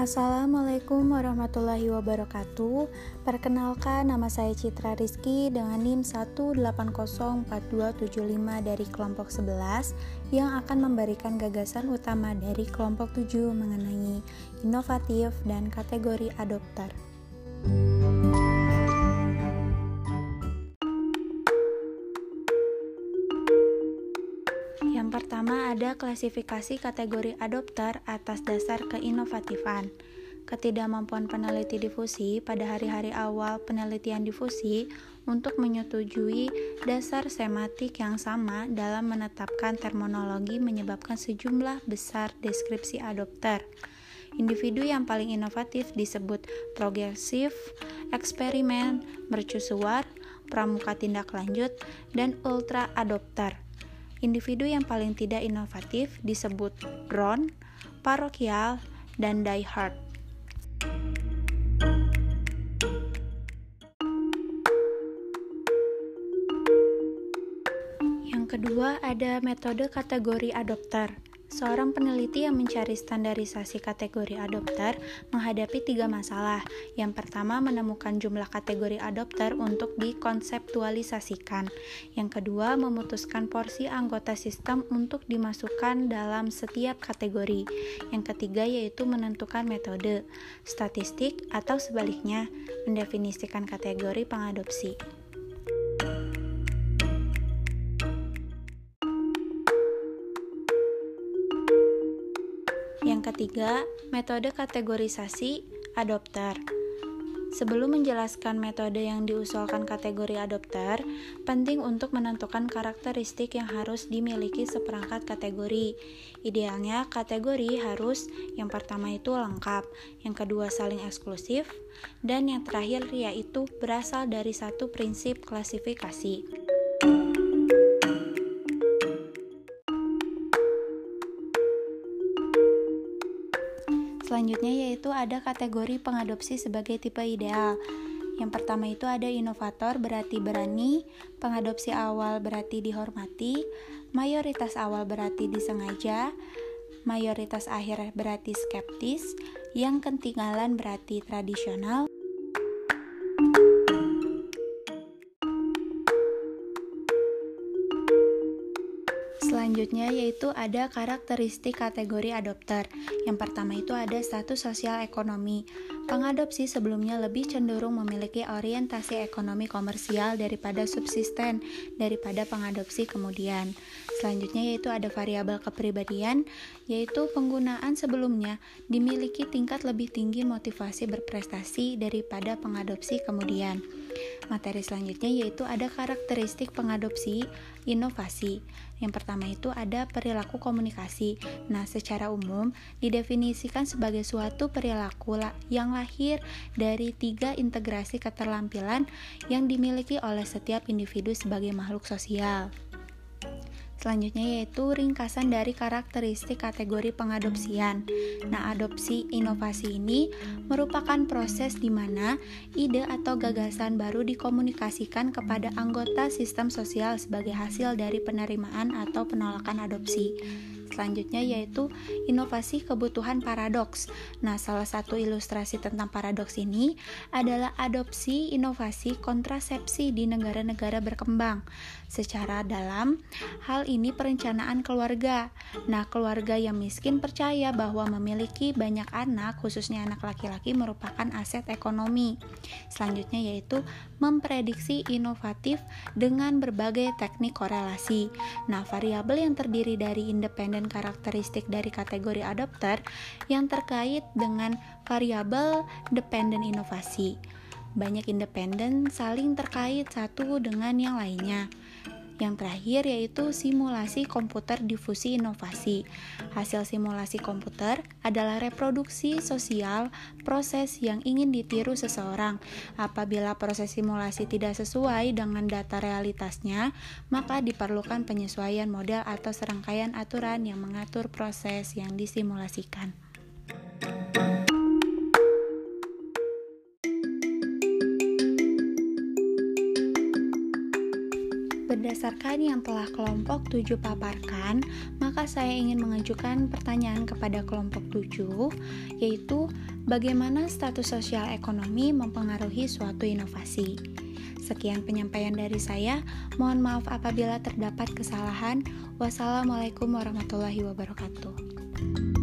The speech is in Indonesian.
Assalamualaikum warahmatullahi wabarakatuh. Perkenalkan nama saya Citra Rizky dengan NIM 1804275 dari kelompok 11 Yang akan memberikan gagasan utama dari kelompok 7 mengenai inovatif dan kategori adopter pertama ada klasifikasi kategori adopter atas dasar keinovatifan. Ketidakmampuan peneliti difusi pada hari-hari awal penelitian difusi untuk menyetujui dasar sematik yang sama dalam menetapkan terminologi menyebabkan sejumlah besar deskripsi adopter. Individu yang paling inovatif disebut progresif, eksperimen, mercusuar, pramuka tindak lanjut, dan ultra adopter. Individu yang paling tidak inovatif disebut drone, parokial, dan diehard. Yang kedua ada metode kategori adopter. Seorang peneliti yang mencari standarisasi kategori adopter menghadapi tiga masalah. Yang pertama, menemukan jumlah kategori adopter untuk dikonseptualisasikan. Yang kedua, memutuskan porsi anggota sistem untuk dimasukkan dalam setiap kategori. Yang ketiga, yaitu menentukan metode, statistik, atau sebaliknya, mendefinisikan kategori pengadopsi. Ketiga, metode kategorisasi adopter. Sebelum menjelaskan metode yang diusulkan kategori adopter, penting untuk menentukan karakteristik yang harus dimiliki seperangkat kategori. Idealnya, kategori harus yang pertama itu lengkap, yang kedua saling eksklusif, dan yang terakhir yaitu berasal dari satu prinsip klasifikasi. Selanjutnya yaitu ada kategori pengadopsi sebagai tipe ideal. Yang pertama itu ada inovator berarti berani, pengadopsi awal berarti dihormati, mayoritas awal berarti disengaja, mayoritas akhir berarti skeptis, yang ketinggalan berarti tradisional, Selanjutnya yaitu ada karakteristik kategori adopter. Yang pertama itu ada status sosial ekonomi. Pengadopsi sebelumnya lebih cenderung memiliki orientasi ekonomi komersial daripada subsisten daripada pengadopsi kemudian. Selanjutnya yaitu ada variabel kepribadian, yaitu penggunaan sebelumnya dimiliki tingkat lebih tinggi motivasi berprestasi daripada pengadopsi kemudian. Materi selanjutnya yaitu ada karakteristik pengadopsi inovasi. Yang pertama itu ada perilaku komunikasi. Nah, secara umum didefinisikan sebagai suatu perilaku yang lahir dari tiga integrasi keterampilan yang dimiliki oleh setiap individu sebagai makhluk sosial. Selanjutnya yaitu ringkasan dari karakteristik kategori pengadopsian. Nah, adopsi inovasi ini merupakan proses di mana ide atau gagasan baru dikomunikasikan kepada anggota sistem sosial sebagai hasil dari penerimaan atau penolakan adopsi selanjutnya yaitu inovasi kebutuhan paradoks. Nah, salah satu ilustrasi tentang paradoks ini adalah adopsi inovasi kontrasepsi di negara-negara berkembang. Secara dalam, hal ini perencanaan keluarga. Nah, keluarga yang miskin percaya bahwa memiliki banyak anak, khususnya anak laki-laki merupakan aset ekonomi. Selanjutnya yaitu memprediksi inovatif dengan berbagai teknik korelasi. Nah, variabel yang terdiri dari independen dan karakteristik dari kategori adopter yang terkait dengan variabel dependen inovasi. Banyak independen saling terkait satu dengan yang lainnya. Yang terakhir yaitu simulasi komputer difusi inovasi. Hasil simulasi komputer adalah reproduksi sosial proses yang ingin ditiru seseorang. Apabila proses simulasi tidak sesuai dengan data realitasnya, maka diperlukan penyesuaian model atau serangkaian aturan yang mengatur proses yang disimulasikan. Berdasarkan yang telah kelompok 7 paparkan, maka saya ingin mengajukan pertanyaan kepada kelompok 7, yaitu bagaimana status sosial ekonomi mempengaruhi suatu inovasi. Sekian penyampaian dari saya. Mohon maaf apabila terdapat kesalahan. Wassalamualaikum warahmatullahi wabarakatuh.